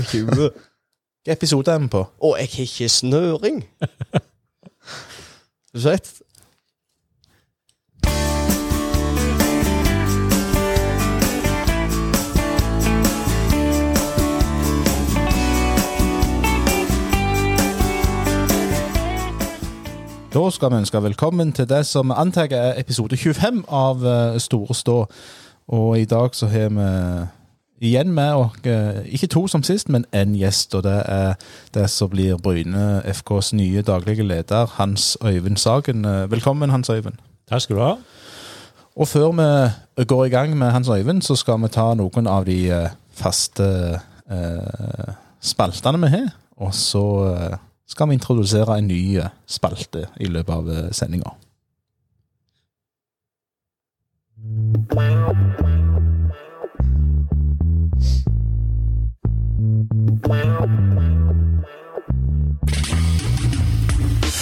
på 20. Hvilken episode er vi på? Og jeg har ikke snøring. Du vet Da skal vi ønske velkommen til det som antar er episode 25 av eh, Store Stå. Og i dag så har vi igjen med oss, eh, ikke to som sist, men én gjest. Og det er det som blir Bryne FKs nye daglige leder, Hans Øyvind Sagen. Eh, Velkommen, Hans Øyvind. Takk skal du ha. Og før vi går i gang med Hans Øyvind, så skal vi ta noen av de eh, faste eh, spaltene vi har. Og så skal vi introdusere en ny spalte i løpet av sendinga.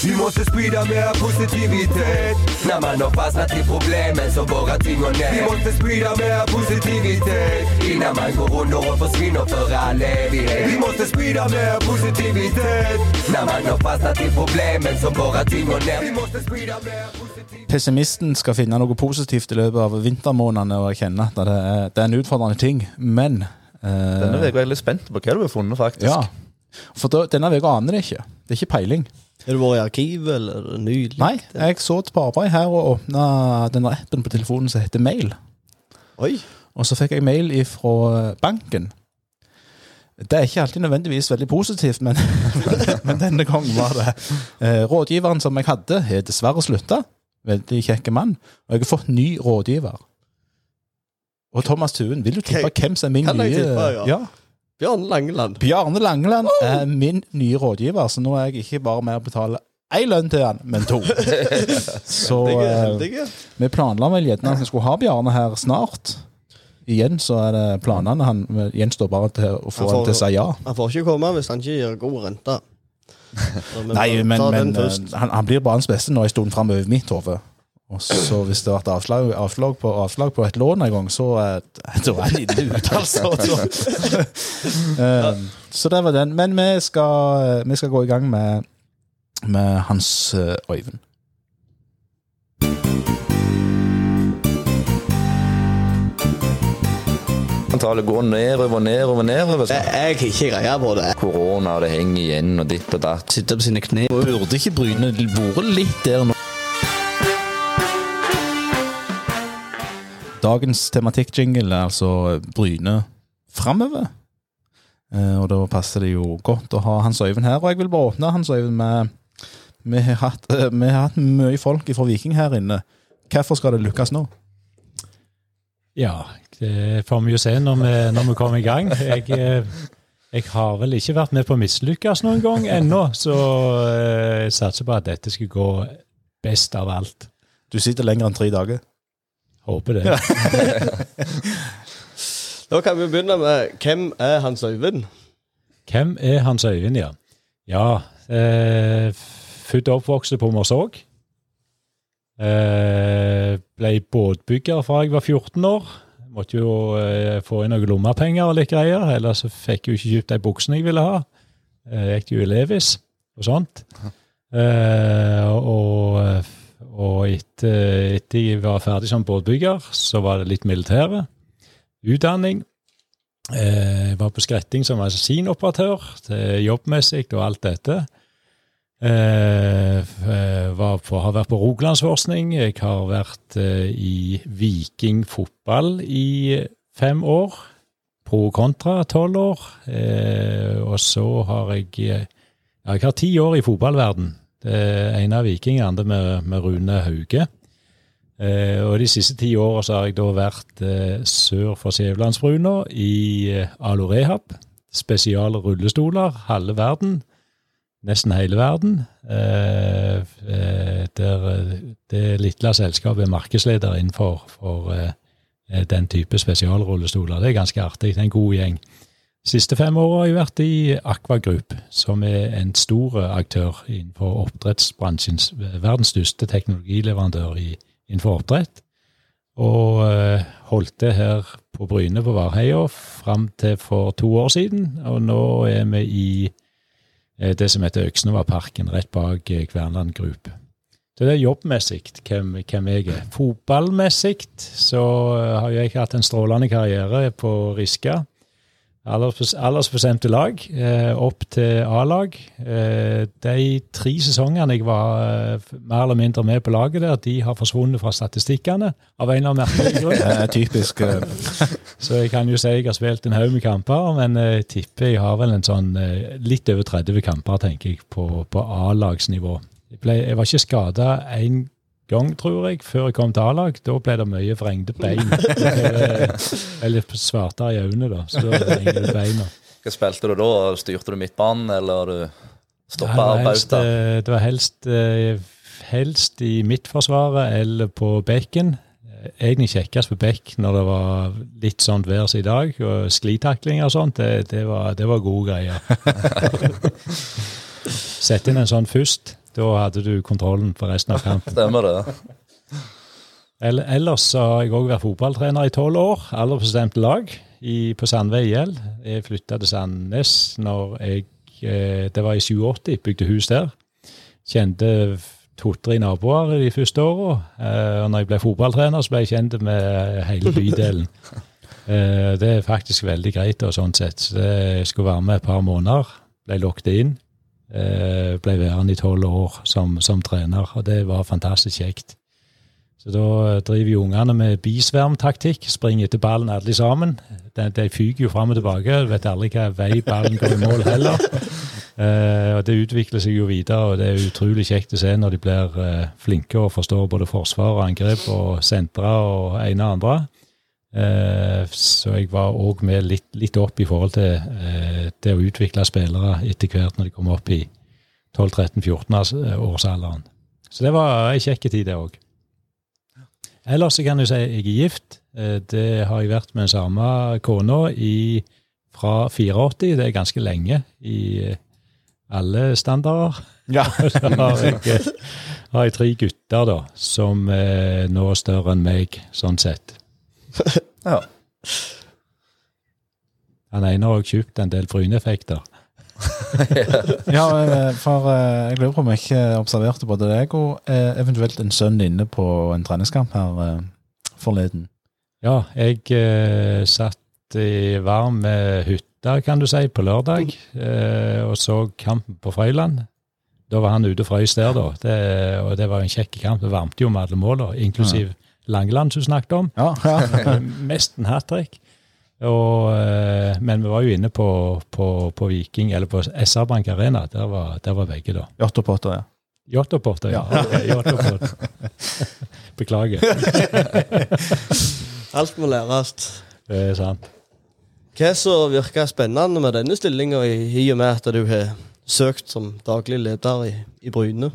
Vi måste sprida mera positivitet. När man har fastnat i problemen så våra ting och ner Vi måste sprida mera positivitet. Innan man går under och försvinner för all evighet. Vi måste sprida mera positivitet. När man har fastnat i problemen så våra ting och ner Vi måste sprida mera positivitet. Pessimisten skal finne noe positivt i løpet av vintermånedene og erkjenne at det er, en utfordrende ting, men Denne uka er jeg litt spent på hva du har funnet, faktisk. Ja. For da, denne uka aner jeg ikke. Det er ikke peiling. Har du vært i arkivet, eller er nylig? Nei, jeg så på arbeid her og åpna denne appen på telefonen som heter Mail. Oi. Og så fikk jeg mail fra banken. Det er ikke alltid nødvendigvis veldig positivt, men, men denne gangen var det. Eh, rådgiveren som jeg hadde, har dessverre slutta. Veldig kjekk mann. Og jeg har fått ny rådgiver. Og Thomas Tuen, vil du tippe hvem som er min nye tippe, ja? ja. Bjarne Langeland. Bjarne Langeland er min nye rådgiver, så nå er jeg ikke bare med å betale én lønn til han, men to. Så Heldige, eh, heldige. vi planla vel gjerne at vi skulle ha Bjarne her snart. Igjen så er det planene. Han gjenstår bare til å få Han får- han til å si ja. Han får ikke komme hvis han ikke gir god rente. Nei, men, men eh, han, han blir banens beste nå en stund framover mitt hode. Og så hvis det har vært avslag, avslag, på, avslag på et lån en gang, så er da er han ille ute, altså. Så, um, så det var den. Men vi skal, vi skal gå i gang med, med Hans eh, Øyvind. Antallet går nedover, nedover, nedover. Jeg jeg har ikke greie på det. Korona, det henger igjen, og ditt og datt. Sitter på sine kne. Burde ikke Bryne vært litt der nå? Dagens tematikkjingle er altså Bryne framover. Eh, og da passer det jo godt å ha Hans Øyvind her. Og jeg vil bare åpne Hans Øyvind med Vi har hatt, eh, vi har hatt mye folk fra Viking her inne. Hvorfor skal det lykkes nå? Ja, det får vi jo se når vi, når vi kommer i gang. Jeg, eh, jeg har vel ikke vært med på å mislykkes noen gang ennå, så jeg satser på at dette skal gå best av alt. Du sitter lenger enn tre dager. Håper det. Da kan vi begynne med hvem er Hans Øyvind? Hvem er Hans Øyvind, ja? Ja, eh, født og oppvokst på Morsåk. Eh, ble båtbygger fra jeg var 14 år. Måtte jo eh, få inn noen lommepenger og litt greier, ellers fikk jeg jo ikke kjøpt de buksene jeg ville ha. Eh, gikk jo i Levis og sånt. Eh, og og etter, etter jeg var ferdig som båtbygger, så var det litt militære. Utdanning. Eh, Jeg var på Skretting som magasin-operatør, jobbmessig og alt dette. Eh, eh, på, har vært på Rogalandsforskning. Jeg har vært eh, i Viking fotball i fem år. Pro kontra tolv år. Eh, og så har jeg eh, Jeg har ti år i fotballverden. Det er en av vikingene med, med Rune Hauge. Eh, og de siste ti åra har jeg da vært eh, sør for Sævlandsbruna i eh, Alo Rehab. Spesiale rullestoler, halve verden. Nesten hele verden. Eh, eh, der eh, det lille selskapet er markedsleder innenfor for, eh, den type spesialrullestoler. Det er ganske artig. Det er en god gjeng. Siste fem åra har jeg vært i Aqua Group, som er en stor aktør innenfor oppdrettsbransjen. Verdens største teknologileverandør i, innenfor oppdrett. Og eh, holdt det her på Bryne på Varheia fram til for to år siden. Og nå er vi i eh, det som heter Øksnevaparken, rett bak eh, Kvernaland Group. Så det er jobbmessig hvem, hvem jeg er. Fotballmessig så eh, har jeg hatt en strålende karriere på Riska. Alders- Aldersbestemte lag, eh, opp til A-lag. Eh, de tre sesongene jeg var eh, mer eller mindre med på laget der, de har forsvunnet fra statistikkene av en eller annen merkelig grunn. Typisk. Så jeg kan jo si jeg har spilt en haug med kamper, men jeg tipper jeg har vel en sånn litt over 30 kamper, tenker jeg, på, på A-lagsnivå. Jeg, jeg var ikke skada én gang, tror jeg, før jeg kom til A-lag. Da ble det mye vrengte bein. Eller svarte i øynene, da. Så da vrenger du beina. Hva spilte du da? Styrte du midtbanen, eller du stoppa det var helst, bauta? eh, det var helst, eh, helst i midtforsvaret eller på bekken. Egentlig kjekkest på bekk når det var litt sånt vær som i dag, og sklitaklinger og sånt. Det, det, var, det var gode greier. Sett inn en sånn først. Da hadde du kontrollen for resten av kampen. Stemmer det? Eller, ellers så har jeg òg vært fotballtrener i tolv år. Aller på lag i, på Sandve IL. Jeg flytta til Sandnes når jeg eh, Det var i 87, bygde hus der. Kjente to-tre naboer i de første åra. Eh, og når jeg ble fotballtrener, så ble jeg kjent med hele bydelen. Eh, det er faktisk veldig greit og sånn sett. Så jeg skulle være med et par måneder. Ble lokket inn. Eh, ble værende i tolv år som, som trener, og det var fantastisk kjekt. Så da eh, driver jo ungene med bisvermtaktikk, springer etter ballen alle sammen. De, de fyker jo fram og tilbake, vet aldri hva vei ballen går i mål heller. Eh, og Det utvikler seg jo videre, og det er utrolig kjekt å se når de blir eh, flinke og forstår både forsvar og angrep og sentre og ene og andre. Eh, så jeg var òg med litt, litt opp i forhold til eh, det å utvikle spillere etter hvert når de kommer opp i 12-13-14-årsalderen. Så det var ei kjekk tid, det òg. Ellers så kan du si jeg er gift. Eh, Det har jeg vært med den samme kona fra 84. Det er ganske lenge i alle standarder. Ja. Så har jeg, har jeg tre gutter da, som er nå er større enn meg, sånn sett. Ja. Han ene har også kjøpt en del Bryne-effekter. ja, eh, for eh, jeg lurer på om jeg ikke observerte både deg og eventuelt en sønn inne på en treningskamp her eh, forleden. Ja, jeg eh, satt i varm hytte, kan du si, på lørdag, eh, og så kampen på Frøyland. Da var han ute og frøys der, da. Det, og det var en kjekk kamp. Det varmte jo med alle målene, inklusiv Langeland, som du snakket om. Ja, ja. Mest en hat trick. Og, eh, men vi var jo inne på, på, på Viking, eller på SR Bank Arena. Der var, der var begge, da. Jotto Potter, ja. Jottopotter, ja. Ja. Okay. Beklager. Alt må læres. Det er sant. Hva som virker spennende med denne stillinga, i, i og med at du har søkt som daglig leder i, i Bryne?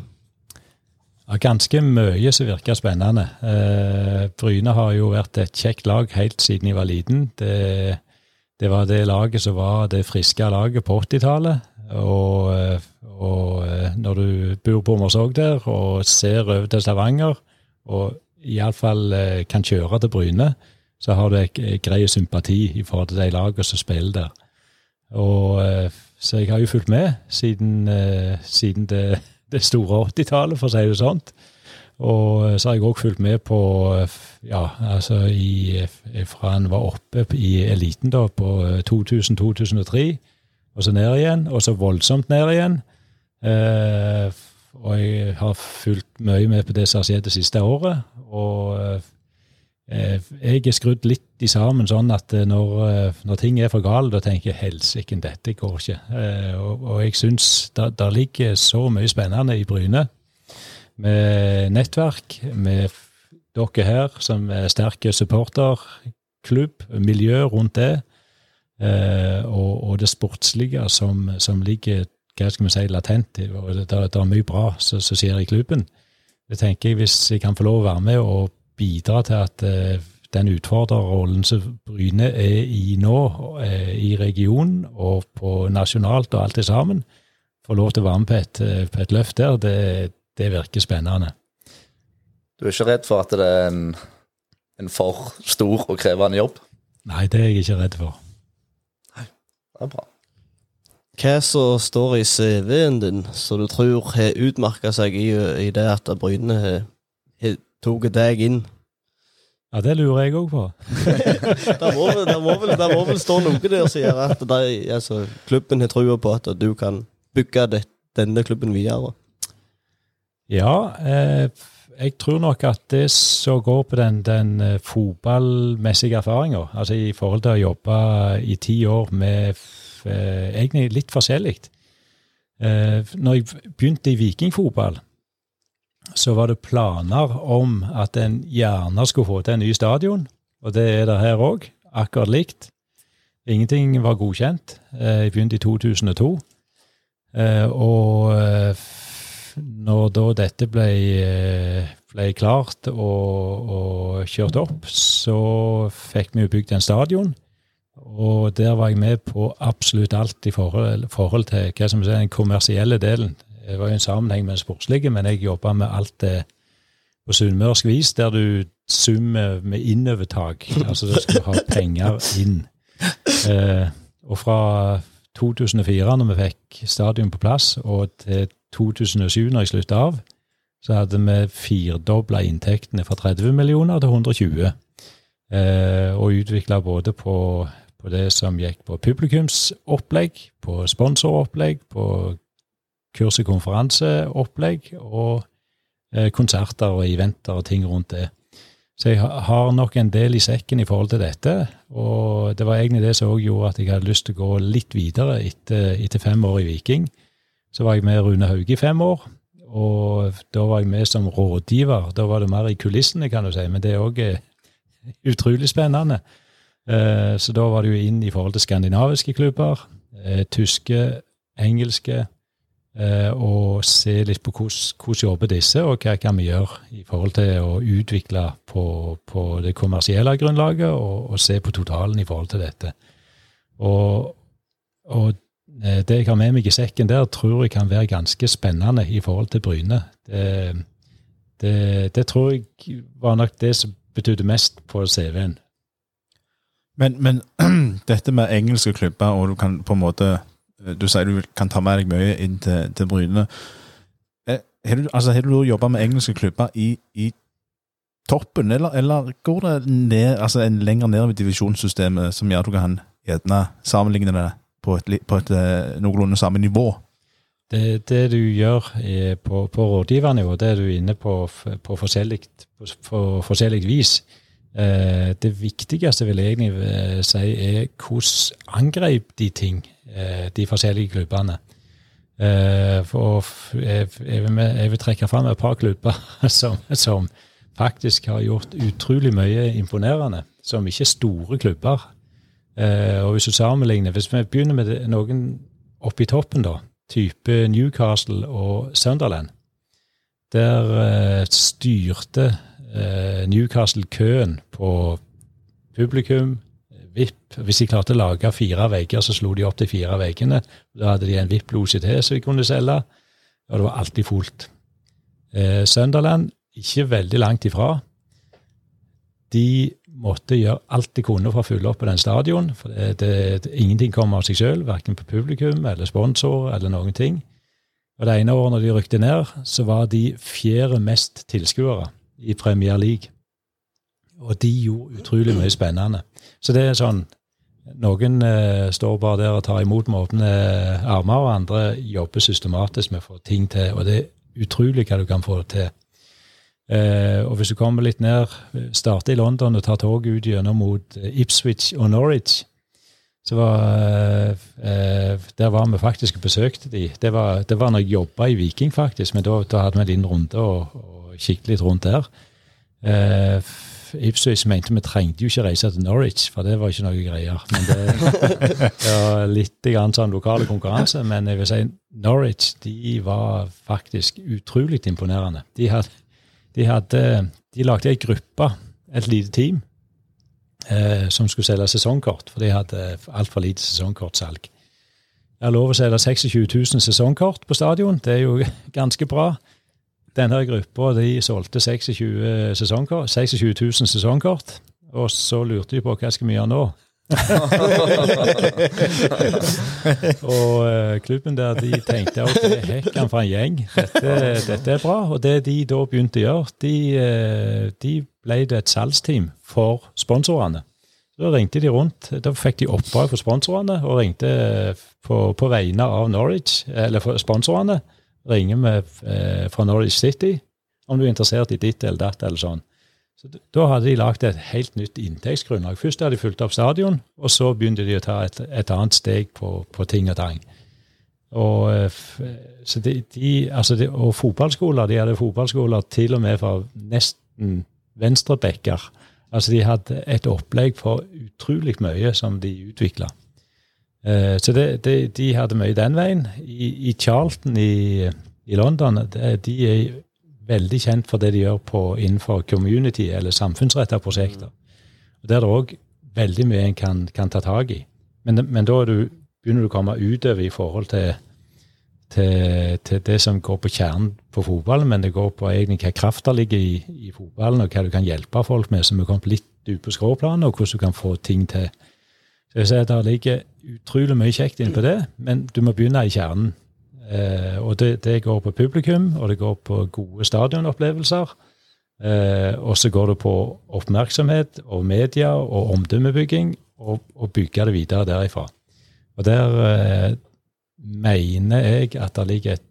Ja, ganske mye som virker spennende. Eh, Bryne har jo vært et kjekt lag helt siden jeg var liten. Det, det var det laget som var det friske laget på 80-tallet. Og, eh, og eh, når du bor på Morsåg der og ser over til Stavanger, og iallfall eh, kan kjøre til Bryne, så har du en grei sympati i forhold til de lagene som spiller der. Og, eh, så jeg har jo fulgt med siden, eh, siden det, det store 80-tallet, for å si det sånn. Og eh, så har jeg òg fulgt med på eh, ja, altså i, eh, fra han var oppe i eliten da, på eh, 2000-2003, og så ned igjen, og så voldsomt ned igjen. Eh, og jeg har fulgt mye med på det som har skjedd det siste året. Og jeg er skrudd litt i sammen sånn at eh, når, eh, når ting er for gale, da tenker jeg helsike, dette går ikke. Eh, og, og jeg syns det ligger så mye spennende i Bryne. Med nettverk, med dere her som er sterke supporterklubb, miljø rundt det, eh, og, og det sportslige som, som ligger hva skal vi si, latent. og Det, det er mye bra som skjer i klubben. Det tenker jeg Hvis jeg kan få lov å være med og bidra til at eh, den utfordrerrollen som Bryne er i nå, eh, i regionen og på nasjonalt og alt det sammen, får lov til å være med på et, eh, på et løft der, det, det virker spennende. Du er ikke redd for at det er en en for stor og krevende jobb? Nei, det er jeg ikke redd for. Nei, Det er bra. Hva som står i CV-en din som du tror har utmerka seg i, i det at Bryne har, har tatt deg inn? Ja, det lurer jeg òg på. Det må, det, må vel, det må vel stå noe der som gjør at de, altså, klubben har trua på at du kan bygge det, denne klubben videre. Ja, eh, jeg tror nok at det som går på den, den eh, fotballmessige erfaringa, altså i forhold til å jobbe i ti år med eh, egentlig litt forskjellig eh, Når jeg begynte i vikingfotball, så var det planer om at en gjerne skulle få til en ny stadion, og det er det her òg, akkurat likt. Ingenting var godkjent. Eh, Jeg begynte i 2002. Eh, og eh, når da dette ble, eh, ble klart og, og kjørt opp, så fikk vi jo bygd en stadion. Og der var jeg med på absolutt alt i forhold, forhold til hva som er den kommersielle delen. Det var jo en sammenheng med det sportslige, men jeg jobba med alt det på sunnmørsk vis, der du summer med innovertak. Altså du skal ha penger inn. Eh, og fra 2004, når vi fikk stadion på plass, og til 2007, når jeg slutta av, så hadde vi firdobla inntektene fra 30 millioner til 120. Eh, og utvikla både på, på det som gikk på publikumsopplegg, på sponsoropplegg, på kurs- og konferanseopplegg, og eh, konserter og eventer og ting rundt det. Så jeg har nok en del i sekken i forhold til dette, og det var egentlig det som òg gjorde at jeg hadde lyst til å gå litt videre etter, etter fem år i Viking. Så var jeg med Rune Hauge i fem år, og da var jeg med som rådgiver. Da var det mer i kulissene, kan du si, men det er òg utrolig spennende. Eh, Så da var det jo inn i forhold til skandinaviske klubber, eh, tyske, engelske, eh, og se litt på hvordan jobber disse, og hva kan vi gjøre i forhold til å utvikle på, på det kommersielle grunnlaget, og, og se på totalen i forhold til dette. Og, og eh, det jeg har med meg i sekken der, tror jeg kan være ganske spennende i forhold til Bryne. Det, det, det tror jeg var nok det som betydde mest på CV-en. Men, men dette med engelske klubber, og du kan på en måte Du sier du kan ta med deg mye inn til, til Bryne. Eh, Har du, altså, du jobba med engelske klubber i, i toppen, eller, eller går det ned, altså en lenger ned i divisjonssystemet som gjør at du kan gjerne sammenligne det på et, på et eh, noenlunde samme nivå? Det, det du gjør eh, på, på rådgivernivå, det er du inne på, på forskjellig, på, på forskjellig vis. Eh, det viktigste vil jeg egentlig si er hvordan angrep de ting, de forskjellige klubbene. og jeg, vil, trekke fram et par klubber som, som faktisk har gjort utrolig mye imponerende, som ikke er store klubber. Eh, og hvis du sammenligner, hvis vi begynner med noen oppe i toppen da, type Newcastle og Sunderland. Der eh, styrte eh, Newcastle køen på publikum, VIP. Hvis de klarte å lage fire vegger, så slo de opp de fire veggene. Da hadde de en VIP-lose til som de kunne selge, og det var alltid fullt. Eh, Sunderland, ikke veldig langt ifra. De måtte gjøre alt de kunne for å fylle opp på den stadion. for det, det, det, Ingenting kommer av seg sjøl, verken på publikum eller sponsor eller noen ting. Og Det ene året når de rykte ned, så var de fjerde mest tilskuere i Premier League. Og de gjorde utrolig mye spennende. Så det er sånn Noen eh, står bare der og tar imot med åpne armer, og andre jobber systematisk med å få ting til. Og det er utrolig hva du kan få til. Eh, og hvis du kommer litt ned, starter i London og tar toget ut gjennom mot eh, Ipswich og Norwich, så var, eh, eh, der var vi faktisk og besøkte de. Det var, det var når jeg jobba i Viking, faktisk, men da, da hadde vi en liten runde og, og kikket litt rundt der. Eh, Ipswich mente vi trengte jo ikke reise til Norwich, for det var ikke noe greier. Men det, det var litt grann sånn lokale konkurranse, men jeg vil si Norwich de var faktisk utrolig imponerende. De hadde, de hadde de lagde ei gruppe, et lite team, eh, som skulle selge sesongkort, for de hadde altfor lite sesongkortsalg. Jeg har lov å selge 26 000 sesongkort på stadion. Det er jo ganske bra. Denne gruppa de solgte 26, sesongkort, 26 000 sesongkort. Og så lurte de på hva skal vi gjøre nå. og uh, klubben der de tenkte ok, hekkan for en gjeng, dette, dette er bra. Og det de da begynte å gjøre, de, eh, de ble det et salgsteam for sponsorene. Så Da ringte de rundt. Da fikk de oppdrag for sponsorene og ringte eh, på, på vegne av Norwich, eller for sponsorene. Ringer med eh, fra Norwich City om du er interessert i ditt eller datt eller sånn. Så Da hadde de lagd et helt nytt inntektsgrunnlag. Først hadde de fulgt opp stadion, og så begynte de å ta et, et annet steg på, på ting og tang. Og, eh, så de, de, altså de, og fotballskoler, de hadde fotballskoler til og med fra nesten venstrebacker. Altså de hadde et opplegg for utrolig mye som de utvikla. Eh, så det, det, de hadde mye den veien. I, i Charlton i, i London det, de er veldig kjent for det de gjør på, innenfor community eller samfunnsretta prosjekter. Og Der er det òg veldig mye en kan, kan ta tak i. Men, men da du, begynner du å komme utover i forhold til, til, til det som går på kjernen på fotballen, men det går på egentlig hva krafta ligger i, i fotballen, og hva du kan hjelpe folk med, som er kommet litt ut på skråplanet, og hvordan du kan få ting til. Så jeg sier at Det ligger utrolig mye kjekt inne på det, men du må begynne i kjernen. Eh, og det, det går på publikum, og det går på gode stadionopplevelser. Eh, og så går det på oppmerksomhet og media og omdømmebygging, og, og bygge det videre derifra. Og der eh, mener jeg at det ligger et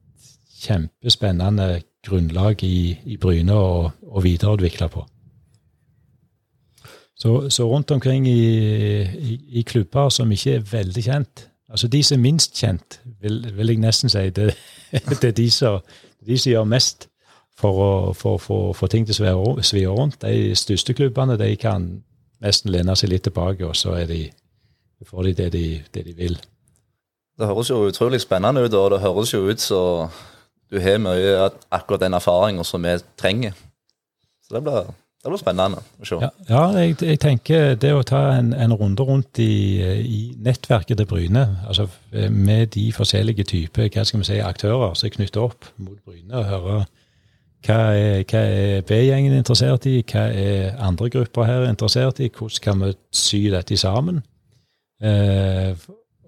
kjempespennende grunnlag i, i Bryne å, å videreutvikle på. Så, så rundt omkring i, i, i klubber som ikke er veldig kjent Altså de som er minst kjent, vil, vil jeg nesten si det, det er de som, de som gjør mest for å for ting til å svi rundt. De største klubbene de kan nesten lene seg litt tilbake, og så de, får de det, de det de vil. Det høres jo utrolig spennende ut, og det høres jo ut som du har mye av akkurat den erfaringen som vi trenger. Så det blir, det blir spennende å se. Ja, ja jeg, jeg tenker det å ta en, en runde rundt i, i nettverket til Bryne, altså med de forskjellige typer hva skal vi si, aktører som er knyttet opp mot Bryne, og høre hva er, er B-gjengen interessert i, hva er andre grupper her interessert i, hvordan kan vi sy dette sammen. Eh,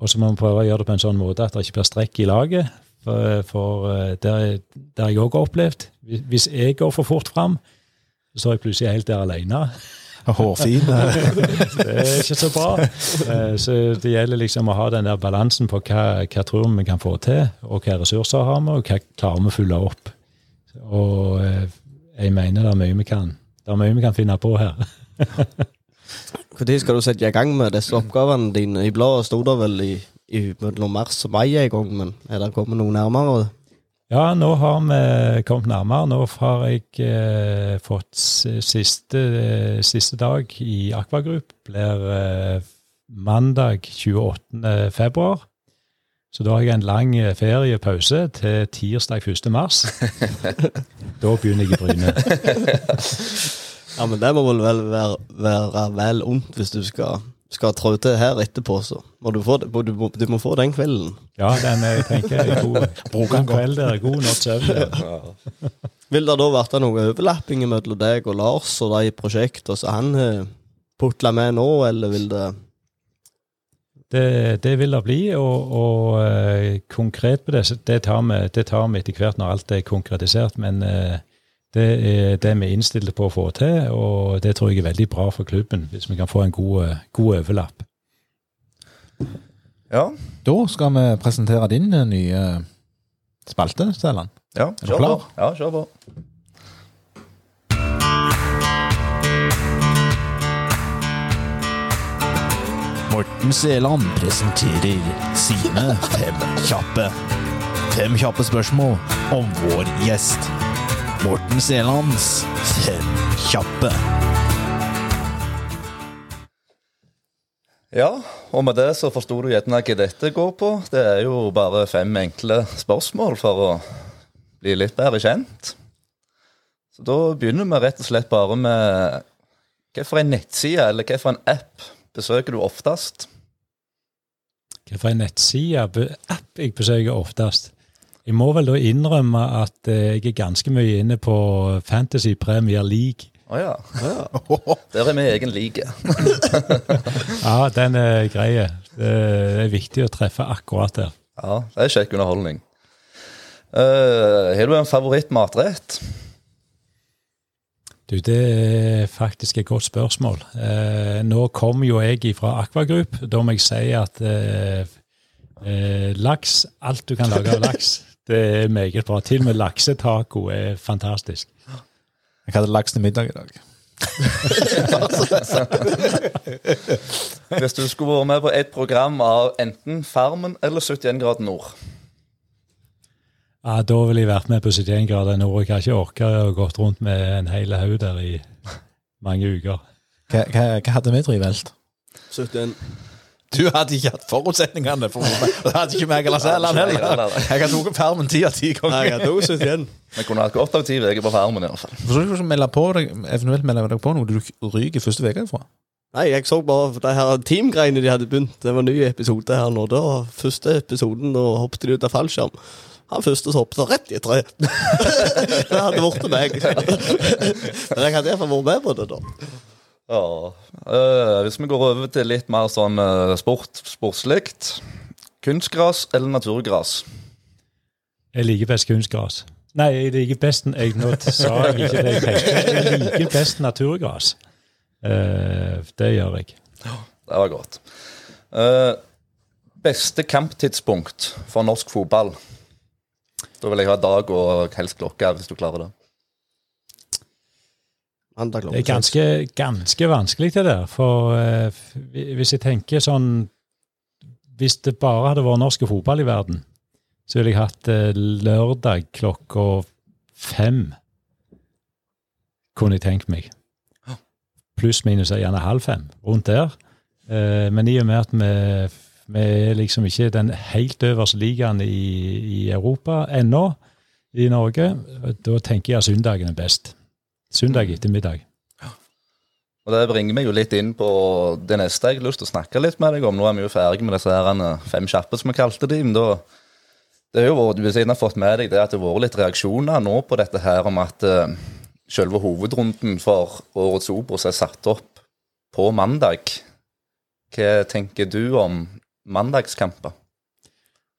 og så må vi prøve å gjøre det på en sånn måte at det ikke blir strekk i laget. For, for eh, der, der jeg òg har opplevd, hvis jeg går for fort fram, så står jeg plutselig helt der alene. Hårfin. eh, Det er ikke så bra. Eh, Så det gjelder liksom å ha den der balansen på hva, hva tror vi vi kan få til, og hva ressurser har vi, og hva klarer vi å følge opp. Og eh, jeg mener det er mye vi kan, det er mye vi kan finne på her. Når skal du sette i gang med disse oppgavene dine? I bladet sto det vel i, i mellom mars og mai en gang, men er det kommet noe nærmere? Ja, nå har vi kommet nærmere. Nå har jeg eh, fått siste, eh, siste dag i Aquagroup. Blir eh, mandag 28. februar. Så da har jeg en lang feriepause til tirsdag 1. mars. da begynner jeg i Bryne. Ja, men det må vel vel være, være vel ondt hvis du skal, skal trå til her etterpå, så må du få, du, må, du må få den kvelden. Ja, den jeg tenker er god, god kveld der. God natts søvn. Ja. Vil det da vært noe overlapping mellom deg og Lars og de prosjektene som han har putla med nå, eller vil det Det, det vil det bli, og, og uh, konkret på det, så det tar, vi, det tar vi etter hvert når alt er konkretisert. Men eh, det er det vi er innstilt på å få til, og det tror jeg er veldig bra for klubben, hvis vi kan få en god, eh, god overlapp. Ja, Da skal vi presentere din eh, nye spalte, Stellan. ja du kjør på. Ja, kjør på. Morten Seland presenterer sine fem kjappe. Fem kjappe spørsmål om vår gjest. Morten Selands fem kjappe. Ja, og med det så forsto du gjerne hva dette går på. Det er jo bare fem enkle spørsmål for å bli litt bedre kjent. Så da begynner vi rett og slett bare med hvilken nettside eller hvilken app besøker du oftest? Hvilken nettside, be- app jeg besøker oftest? Jeg må vel da innrømme at eh, jeg er ganske mye inne på Fantasy Premier League. Å ja. Der er vi egen like. Ja, den er grei. Det er viktig å treffe akkurat der. Ja, det er kjekk underholdning. Har du en favoritt-matrett? Du, det er faktisk et godt spørsmål. Uh, nå kom jo jeg fra Aquagroup. Da må jeg si at uh, laks, alt du kan lage av laks, det er meget bra. Til og med laksetaco er fantastisk. Jeg hadde laks til middag i dag. Hvis du skulle vært med på et program av enten Farmen eller 71 grader nord. Ja, Da ville jeg vært med på 71 grader nord. Jeg har ikke orka å gått rundt med en hel haug der i mange uker. Hva, hva, hva hadde vi drivelt? 71. Du hadde ikke hatt forutsetningene for. Det hadde ikke meg eller Sæland heller. Jeg har tatt farmen ti av ti ganger. jeg tok 71. Vi kunne hatt godt av ti uker på Farmen i hvert fall. Skal du ikke melde på deg, eventuelt melde deg på noe du ryker første uke ifra? Nei, jeg så bare de her teamgreiene de hadde begynt. Det var en ny episode her nå. Da første episoden, da hoppet de ut av fallskjerm. Han første som hoppet rett i et tre. det hadde vært meg. Men jeg hadde iallfall vært med på det, da. Ja. Uh, hvis vi går over til litt mer sånn uh, sport, sportslikt. Kunstgras eller naturgras? Jeg liker best kunstgras. Nei, jeg liker best jeg, Nå sa jeg ikke det jeg tenkte. Jeg liker best naturgras. Uh, det gjør jeg. Det var godt. Beste kamptidspunkt for norsk fotball? Da vil jeg ha dag og helst klokke, hvis du klarer det. Mandag Det er ganske, ganske vanskelig det der. For eh, hvis jeg tenker sånn Hvis det bare hadde vært norsk fotball i verden, så ville jeg hatt eh, lørdag klokka fem. Kunne jeg tenkt meg. Pluss minus er gjerne halv fem. Rundt der. Eh, men i og med at vi, vi er liksom ikke den helt øverste ligaen i, i Europa ennå, i Norge, da tenker jeg at søndagen er best. Søndag ettermiddag. Og Det bringer meg jo litt inn på det neste jeg har lyst til å snakke litt med deg om. Nå er vi jo ferdig med disse her eh, fem kjappe, som vi kalte de. Men da, det er jo hvis jeg har fått med deg det at det har vært litt reaksjoner nå på dette her om at uh, selve hovedrunden for årets Obos er satt opp på mandag. Hva tenker du om mandagskamper?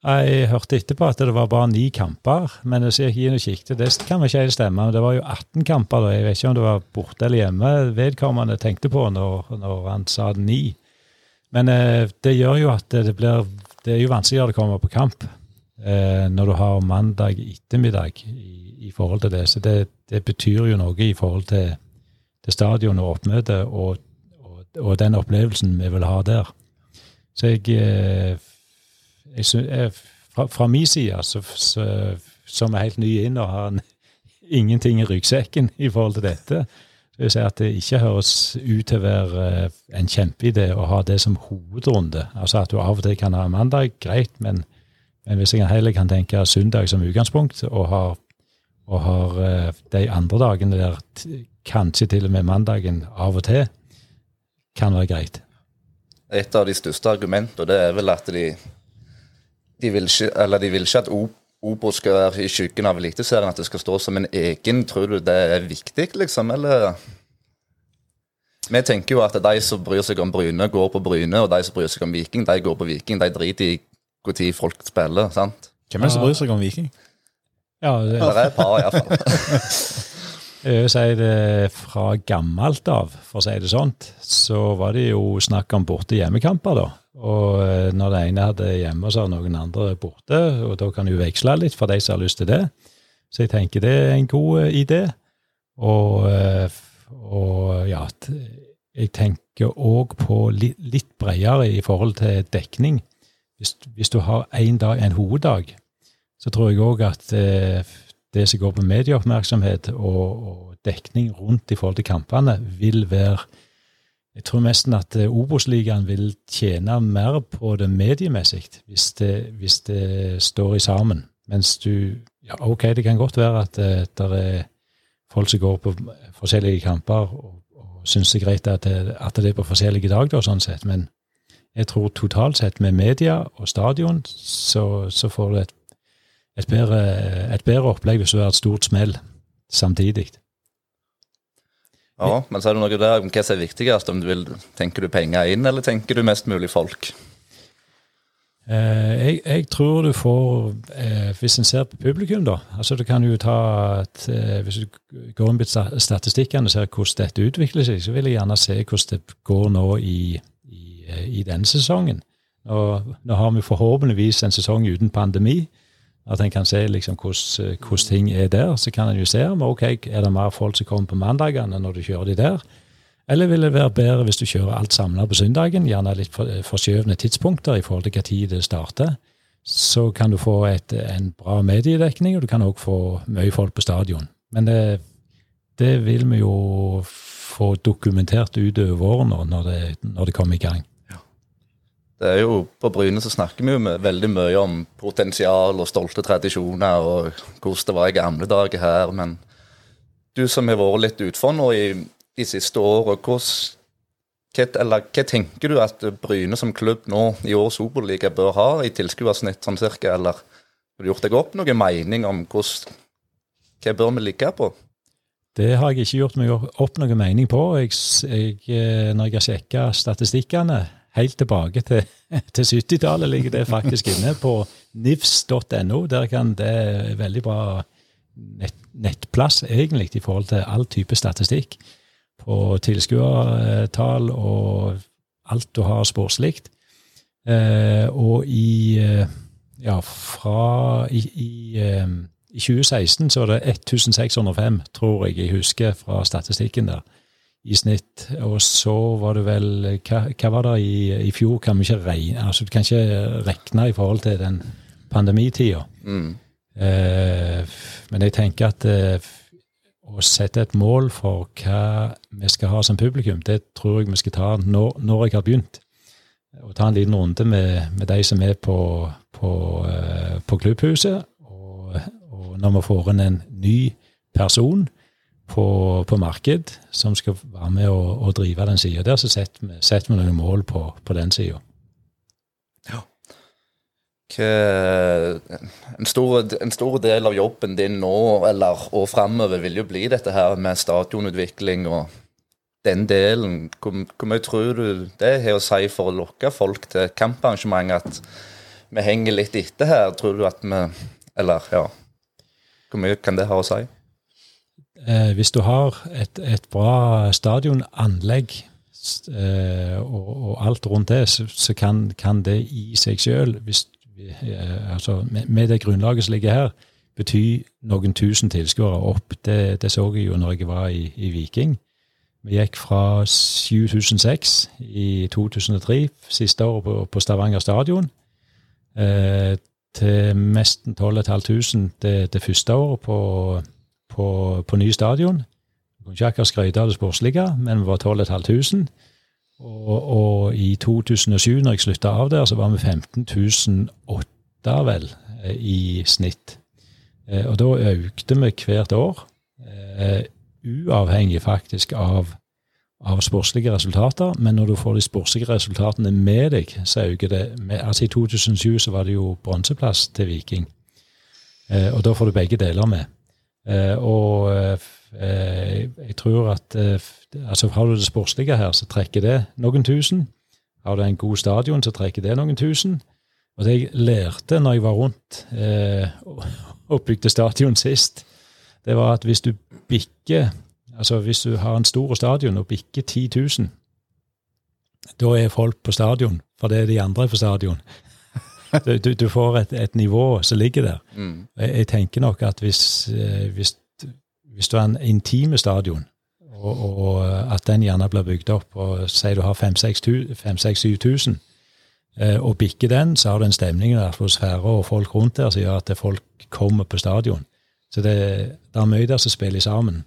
Jeg hørte etterpå at det var bare ni kamper, men jeg gikk inn og kikket. Det kan ikke helt stemme. Det var jo 18 kamper. da. Jeg vet ikke om det var borte eller hjemme vedkommende tenkte på når, når han sa ni. Men eh, det gjør jo at det blir Det er jo vanskeligere å komme på kamp eh, når du har mandag ettermiddag i, i forhold til det. Så det, det betyr jo noe i forhold til, til stadion og oppmøte og, og, og den opplevelsen vi vil ha der. Så jeg eh, jeg synes, jeg, fra, fra min side, så, så, som er helt ny inn og har en, ingenting i ryggsekken i forhold til dette, så vil jeg si at det ikke høres ut til å være eh, en kjempeidé å ha det som hovedrunde. Altså at du av og til kan ha mandag, greit, men, men hvis jeg heller kan tenke søndag som utgangspunkt, og har, og har eh, de andre dagene der kanskje til og med mandagen av og til, kan være greit. Et av de største argumentene det er vel at de de vil ikke, eller de vil ikke at O- Obos skal være i skyggen av Eliteserien, at det skal stå som en egen. Tror du det er viktig, liksom, eller? Vi tenker jo at de som bryr seg om Bryne, går på Bryne, og de som bryr seg om Viking, de går på Viking. De driter i når folk spiller, sant? Hvem er det som bryr seg om Viking? Ja, det, Det er et par, iallfall. Jeg vil si det fra gammelt av, for å si det sånt, så var det jo snakk om borte hjemmekamper, da. Og eh, når det ene hadde hjemme, så har noen andre borte, og da kan du veksle litt for de som har lyst til det. Så jeg tenker det er en god eh, idé. Og, eh, og ja, jeg tenker òg på litt, litt bredere i forhold til dekning. Hvis, hvis du har en, dag, en hoveddag, så tror jeg òg at det som går på medieoppmerksomhet og, og dekning rundt i forhold til kampene, vil være Jeg tror nesten at eh, Obos-ligaen vil tjene mer på det mediemessig hvis hvis det står i sammen. Mens du Ja, OK, det kan godt være at eh, det er folk som går på forskjellige kamper og, og syns det er greit at det, at det er på forskjellige dager, sånn sett, men jeg tror totalt sett med media og stadion så, så får du et et bedre, et bedre opplegg hvis du har et stort smell samtidig. Ja, men så er det noe der om hva som er viktigst. om du vil, Tenker du penger inn, eller tenker du mest mulig folk? Eh, jeg, jeg tror du får eh, Hvis en ser på publikum, da altså du kan jo ta et, eh, Hvis du går inn på statistikkene og ser hvordan dette utvikler seg, så vil jeg gjerne se hvordan det går nå i, i, eh, i denne sesongen. Og nå har vi forhåpentligvis en sesong uten pandemi. At en kan se liksom hvordan, eh, ting er der. Så kan en jo se om ok, er det mer folk som kommer på mandagene når du kjører de der. Eller vil det være bedre hvis du kjører alt samla på søndagen, gjerne litt for- forskjøvne tidspunkter i forhold til hva tid det starter. Så kan du få et, en bra mediedekning, og du kan òg få mye folk på stadion. Men det, det vil vi jo få dokumentert utover våren når det, når det kommer i gang. Det er jo, På Bryne så snakker vi jo med, veldig mye om potensial og stolte tradisjoner og hvordan det var i gamle dager her. Men du som har vært litt utfor nå i de siste åra, hva tenker du at Bryne som klubb nå i årets Obos-liga bør ha i tilskuersnitt, sånn cirka? Eller har du gjort deg opp noen mening om hvordan, hva bør vi ligge på? Det har jeg ikke gjort meg opp noen mening på. Jeg, jeg, eh, når jeg har sjekka statistikkene helt tilbake til, til 70-tallet, ligger det faktisk inne på nivs.no. Der kan det er veldig bra nett, nettplass, egentlig, i forhold til all type statistikk. På tilskuertall og alt du har sportslig. Eh, og i eh, Ja, fra i, i eh, i 2016 så var det 1605, tror jeg jeg husker fra statistikken der, i snitt. Og så var det vel Hva, hva var det i, i fjor? Kan vi ikke regne altså Du kan ikke regne i forhold til den pandemitida. Mm. Eh, men jeg tenker at eh, å sette et mål for hva vi skal ha som publikum, det tror jeg vi skal ta når, når jeg har begynt. Og ta en liten runde med, med de som er på, på, eh, på klubbhuset. Og, og når vi får inn en ny person på, på marked som skal være med å, å drive den sida der, så setter vi, setter vi noen mål på, på den sida. Ja. En stor, en stor del av jobben din nå eller, og framover vil jo bli dette her med stadionutvikling og den delen. Hvor, hvor mye tror du det har å si for å lokke folk til kamparrangement? At vi henger litt etter her? Tror du at vi Eller, ja. Hvor mye kan det ha å si? Eh, hvis du har et, et bra stadionanlegg eh, og, og alt rundt det, så, så kan, kan det i seg sjøl, eh, altså med, med det grunnlaget som ligger her, bety noen tusen tilskuere opp. Det, det så jeg jo når jeg var i, i Viking. Vi gikk fra 7006 i 2003, siste året på, på Stavanger stadion, eh, til nesten 12 500 det, det første året på, på, på ny stadion. Vi kunne ikke akkurat skryte av det sportslige, men vi var 12 500. Og, og i 2007, når jeg slutta av der, så var vi 15 008, vel, eh, i snitt. Eh, Og da økte vi hvert år, eh, uavhengig faktisk av, av sportslige resultater. Men når du får de sportslige resultatene med deg, så øker det Altså I 2007 så var det jo bronseplass til Viking. Og da får du begge deler med. Eh, og eh, eh, jeg tror at altså Har du det sportslige her, så trekker det noen tusen. Har du en god stadion, så trekker det noen tusen. Og det jeg lærte når jeg var rundt eh, og- bygde stadion sist, det var at hvis du bikker Altså hvis du har en stor stadion og bikker 10 000, da er folk på stadion, for det er de andre på stadion. Du, du, du får et, et nivå som ligger der. Mm. Jeg, jeg tenker nok at hvis, eh, hvis, hvis du har en intime stadion, og, og at den gjerne blir bygd opp, og sier du har 5000-7000, og bikker den, så har du en stemning, og atmosfære og folk rundt der som gjør at folk kommer på stadion. Så det, det er mye der som spiller sammen.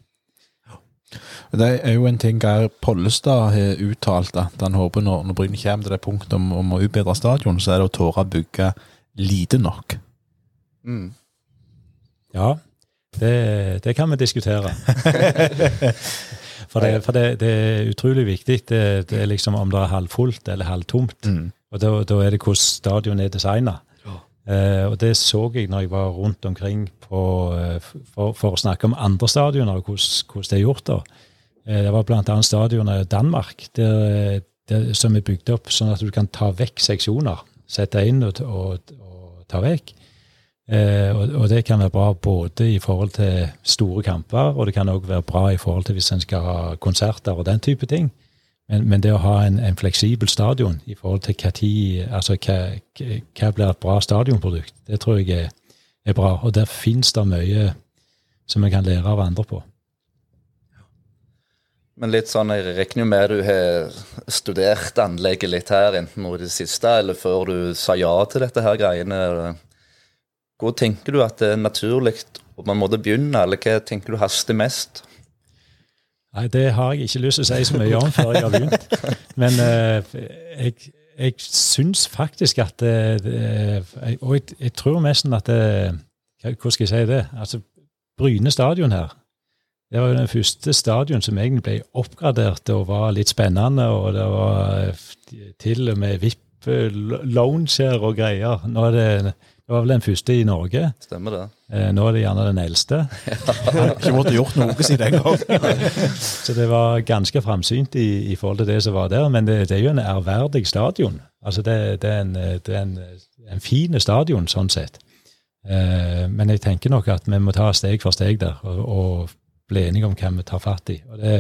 Det er jo en ting Geir Pollestad har uttalt, at han håper når, når Bryne kommer til det punktet om, om å utbedre stadion, så er det å tåre å bygge lite nok. Mm. Ja, det, det kan vi diskutere. for det, for det, det er utrolig viktig. Det, det er liksom om det er halvfullt eller halvtomt. Og da, da er det hvordan stadion er designa. Eh, og det så jeg når jeg var rundt omkring på, eh, for, for å snakke om andre stadioner og hvordan, hvordan det er gjort. da. Eh, det var bl.a. stadionet i Danmark der, der, som er bygd opp sånn at du kan ta vekk seksjoner. Sette inn og, og, og ta vekk. Eh, og, og det kan være bra både i forhold til store kamper, og det kan òg være bra i forhold til hvis en skal ha konserter og den type ting. Men, men det å ha en, en, fleksibel stadion i forhold til hva tid Altså hva, hva blir et bra stadionprodukt, det tror jeg er, er bra. Og der fins det mye som vi kan lære av andre på. Men litt sånn, jeg regner jo med du har studert anlegget litt her, enten nå i det siste eller før du sa ja til dette her greiene. Hvor tenker du at det er naturlig å på en måte begynne, eller hva tenker du haster mest? Nei, det har jeg ikke lyst til å si så mye om før jeg har begynt. Men uh, jeg, jeg syns faktisk at det, Og jeg, jeg, tror nesten at det Hvordan skal jeg si det? Altså, Bryne stadion her det var jo den første stadion som egentlig ble oppgradert og var litt spennende. Og det var eh, til og med VIP-lounger og greier. Nå er det, det var vel den første i Norge. Stemmer det. Eh, nå er det gjerne den eldste. Ikke måtte gjort noe siden den gang. Så det var ganske framsynt i, i, forhold til det som var der. Men det, det er jo en ærverdig stadion. Altså det, det er, en, det er en, en fin stadion sånn sett. Eh, men jeg tenker nok at vi må ta steg for steg der. og, og bli enige om hvem vi tar fatt i. Og det,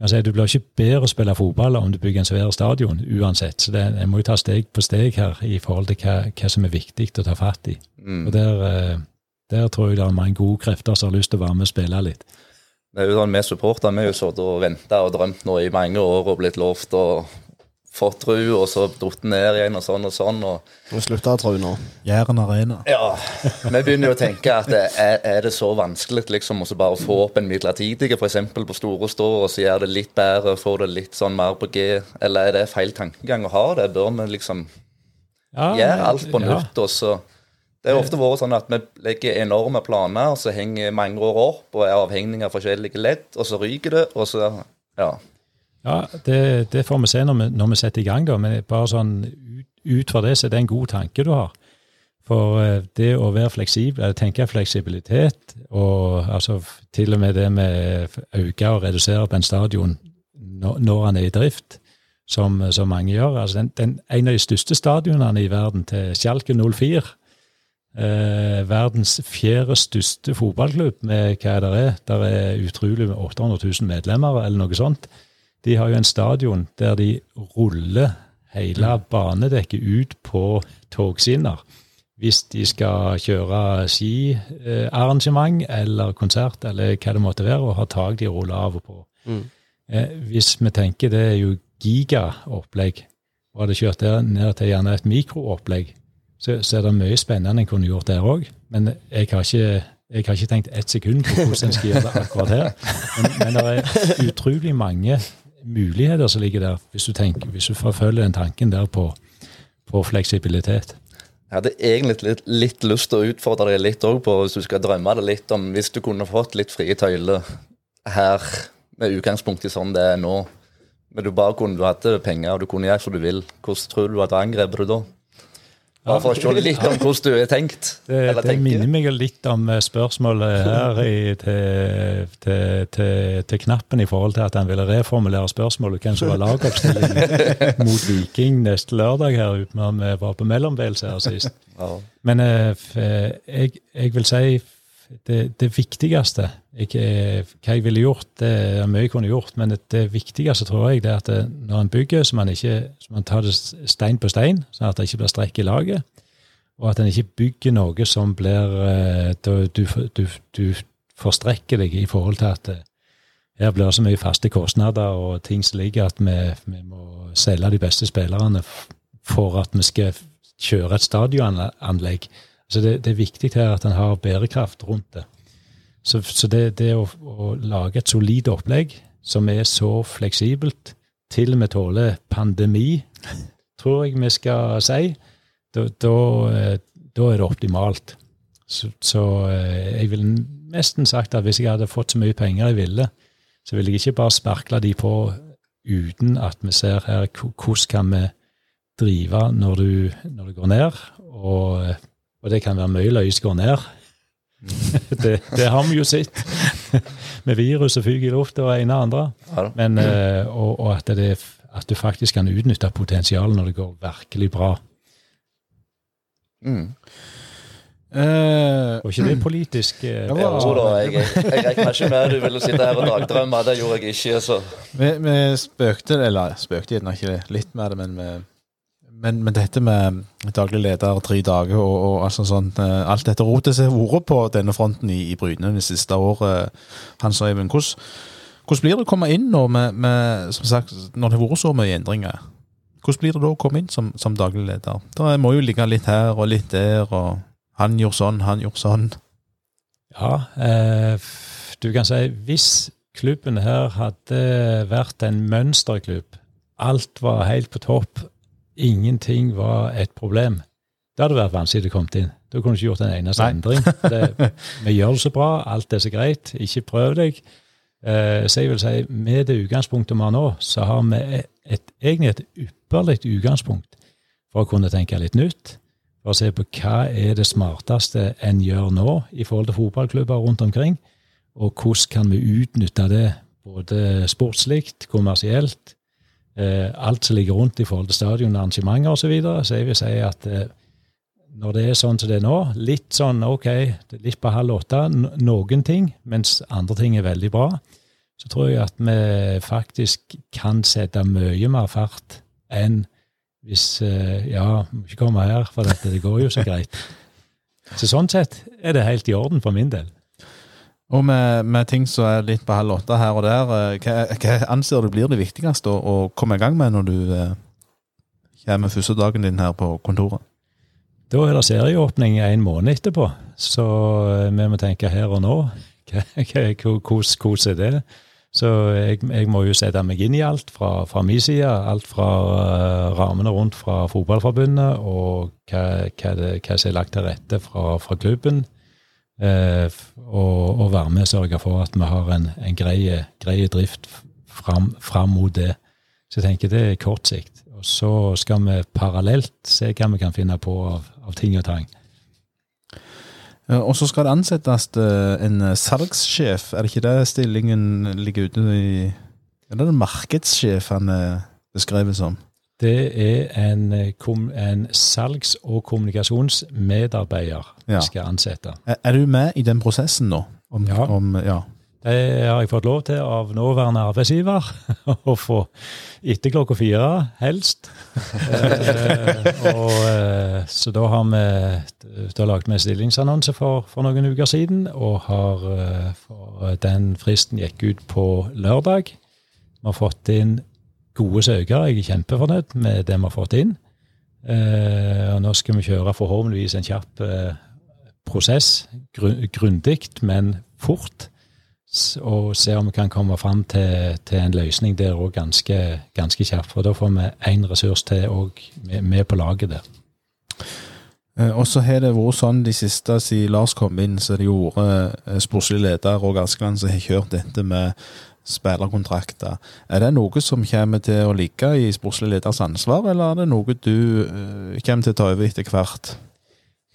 altså, du blir ikke bedre å spille fotball om du bygger en svær stadion, uansett. Så det, en må jo ta steg på steg her i forhold til hva, hva som er viktig å ta fatt i. Mm. Og der, eh, der, tror jeg det er mange gode krefter som har lyst til å være med og spille litt. Det er jo sånn, Vi supportere vi har jo sittet og venta og drømt nå i mange år og blitt lovt å fått tru, og så datt ned igjen, og sånn og sånn. Og, og slutta å tro nå. Jæren arena. Ja. Vi begynner jo å tenke at er, er det så vanskelig liksom, å bare få opp en midlertidig, f.eks. på Store Stå, og så gjør det litt bedre, får det litt sånn mer på G? Eller er det feil tankegang å ha det? Bør vi liksom ja, gjøre alt på nytt, ja. og så det har ofte vært sånn at vi legger enorme planer, og så henger mange år opp og er avhengig av forskjellige ledd, og så ryker det, og så Ja. Ja, det, det, får vi se når vi, når vi, setter i gang, da. Men bare sånn ut, fra det, så er det en god tanke du har. For uh, det å være fleksibel, eller tenke fleksibilitet, og altså til og med det med å øke og redusere på en stadion når, når han er i drift, som, som mange gjør. Altså den, den, en av de største stadionene i verden, til Schalke 04, eh, verdens fjerde største fotballklubb med hva det er. Der er utrolig med 800 000 medlemmer, eller noe sånt. De har jo en stadion der de ruller hele banedekket ut på togskinner. Hvis de skal kjøre skiarrangement eller konsert eller hva det måtte være, og har tak de ruller av og på. Mm. Eh, hvis vi tenker det er jo gigaopplegg, og hadde kjørt der ned til gjerne et mikroopplegg, så, så er det mye spennende en kunne gjort der òg. Men jeg har ikke jeg har ikke tenkt ett sekund på hvordan en skal gjøre det akkurat her. Men, men det er utrolig mange muligheter som ligger der, hvis du, tenker, hvis du forfølger den tanken der på, på fleksibilitet. Jeg hadde egentlig litt, litt, lyst til å utfordre deg litt òg på, hvis du skal drømme det litt om Hvis du kunne fått litt frie tøyler her, med utgangspunkt i sånn det er nå, men du bare kunne, du hadde penger og du kunne gjøre som du vil, hvordan tror du at du angrep det da? Bare for å se litt om hvordan du er tenkt. Det, det minner meg litt om eh, spørsmålet her i, til, til, til, til, Knappen i forhold til at han ville reformulere spørsmålet hvem som var lagoppstillingen mot Viking neste lørdag her uten at vi var på mellombels her sist. Men eh, jeg, jeg vil si det, det viktigste jeg, Hva jeg ville gjort, det er mye jeg kunne gjort, men det, det viktigste tror jeg det er at det, når en bygger, så man, ikke, så man tar det stein på stein, sånn at det ikke blir strekk i laget. Og at en ikke bygger noe som blir du, Du, du, du forstrekker deg i forhold til at eh, her blir det så mye faste kostnader og ting som ligger at vi, vi må selge de beste spillerne for at vi skal kjøre et stadionanlegg. Så det, det, er viktig her at en har bærekraft rundt det. Så, så det, det å, å, lage et solid opplegg som er så fleksibelt, til vi tåler pandemi, tror jeg vi skal si, da, da, eh, da er det optimalt. Så, så, eh, jeg ville nesten sagt at hvis jeg hadde fått så mye penger jeg ville, så ville jeg ikke bare sparkla de på uten at vi ser her hvordan kan vi drive når du, når du går ned, og Og det kan være mye som går ned. det, det har vi jo sett. Med viruset fyker i lufta og ene og andre. Ja. Men, uh, og, og at, det, at du faktisk kan utnytte potensialet når det går virkelig bra. Mm. Uh, Og ikke det politisk eh, Ja, Jo da, jeg, jeg, jeg regner ikke med du ville sitte her og dagdrømme. Det gjorde jeg ikke. så... vi, vi spøkte, eller spøkte gjerne ikke litt med det, men, vi, men, men dette med daglig leder tre dager og, og altså sånt, eh, alt dette rotet som har vært på denne fronten i, i Bryne det siste året, Hans og Eivind, hvordan, hvordan blir det å komme inn nå med, med som sagt, når det har vært så mye endringer? Hvordan blir det da å komme inn som, som daglig leder? Da må jo ligge litt her og litt der, og han gjorde sånn, han gjorde sånn. Ja, eh, du kan si hvis klubben her hadde vært en mønsterklubb, alt var helt på topp, ingenting var et problem, det hadde vært vanskelig å komme inn. Da kunne du ikke gjort en eneste Nei. endring. Det, vi gjør det så bra, alt er så greit, ikke prøv deg. Eh, så jeg vil si, med det utgangspunktet vi har nå, så har vi et, egentlig et ypperlig utgangspunkt for å kunne tenke litt nytt for å se på hva er det smarteste en gjør nå i forhold til fotballklubber rundt omkring, og hvordan kan vi utnytte det både sportslig, kommersielt, alt som ligger rundt i forhold til stadion, arrangementer osv. Så, videre. så jeg vil si at eh, når det er sånn som det er nå, litt sånn ok, litt på halv åtte, noen ting, mens andre ting er veldig bra, så tror jeg at vi faktisk kan sette mye mer fart enn hvis eh, Ja, må ikke komme her, for dette, det går jo så greit. Så sånn sett er det helt i orden for min del. Og med, med ting som er litt på halv åtte her og der, eh, hva, hva anser du blir det viktigste å, komme i gang med når du eh, kommer første dagen din her på kontoret? Da er det serieåpning en måned etterpå, så eh, vi må tenke her og nå. Hvordan er det? Så jeg, jeg må jo sette meg inn i alt fra, fra min side. Alt fra uh, rammene rundt fra fotballforbundet og hva, hva som er lagt til rette fra, fra klubben. Eh, og, og være med og sørge for at vi har en, en grei, drift fram, fram mot det. Så jeg tenker det er kort sikt. Og så skal vi parallelt se hva vi kan finne på av, av ting og tang. Eh, Og så skal det ansettes eh, en eh, salgssjef. Er det ikke det stillingen ligger ute i Er det markedssjef han er beskrevet som? Det er en, eh, en salgs- og kommunikasjonsmedarbeider Ja. vi skal ansette. Er, du med i den prosessen nå? Om, Ja. Om, ja. Det har jeg fått lov til av nåværende arbeidsgiver å få etter klokka fire, helst. eh, og, eh, så da har vi da vi en stillingsannonse for, for noen uker siden, og har, den fristen gikk ut på lørdag. Vi har fått inn gode søkere. Jeg er kjempefornøyd med det vi har fått inn. Eh, og nå skal vi kjøre forhåpentligvis en kjapp eh, prosess. Gru- Grundig, men fort og se om vi kan komme fram til, til en løsning der òg ganske, ganske kjapt. For da får vi én ressurs til òg med, på laget der. Eh, Og så har det vært sånn de siste siden Lars kom inn, så er det vært sportslig leder Roger Askeland som har kjørt dette med spillerkontrakter. Er det noe som kommer til å ligge i sportslig leders ansvar, eller er det noe du uh, kommer til å ta over etter hvert?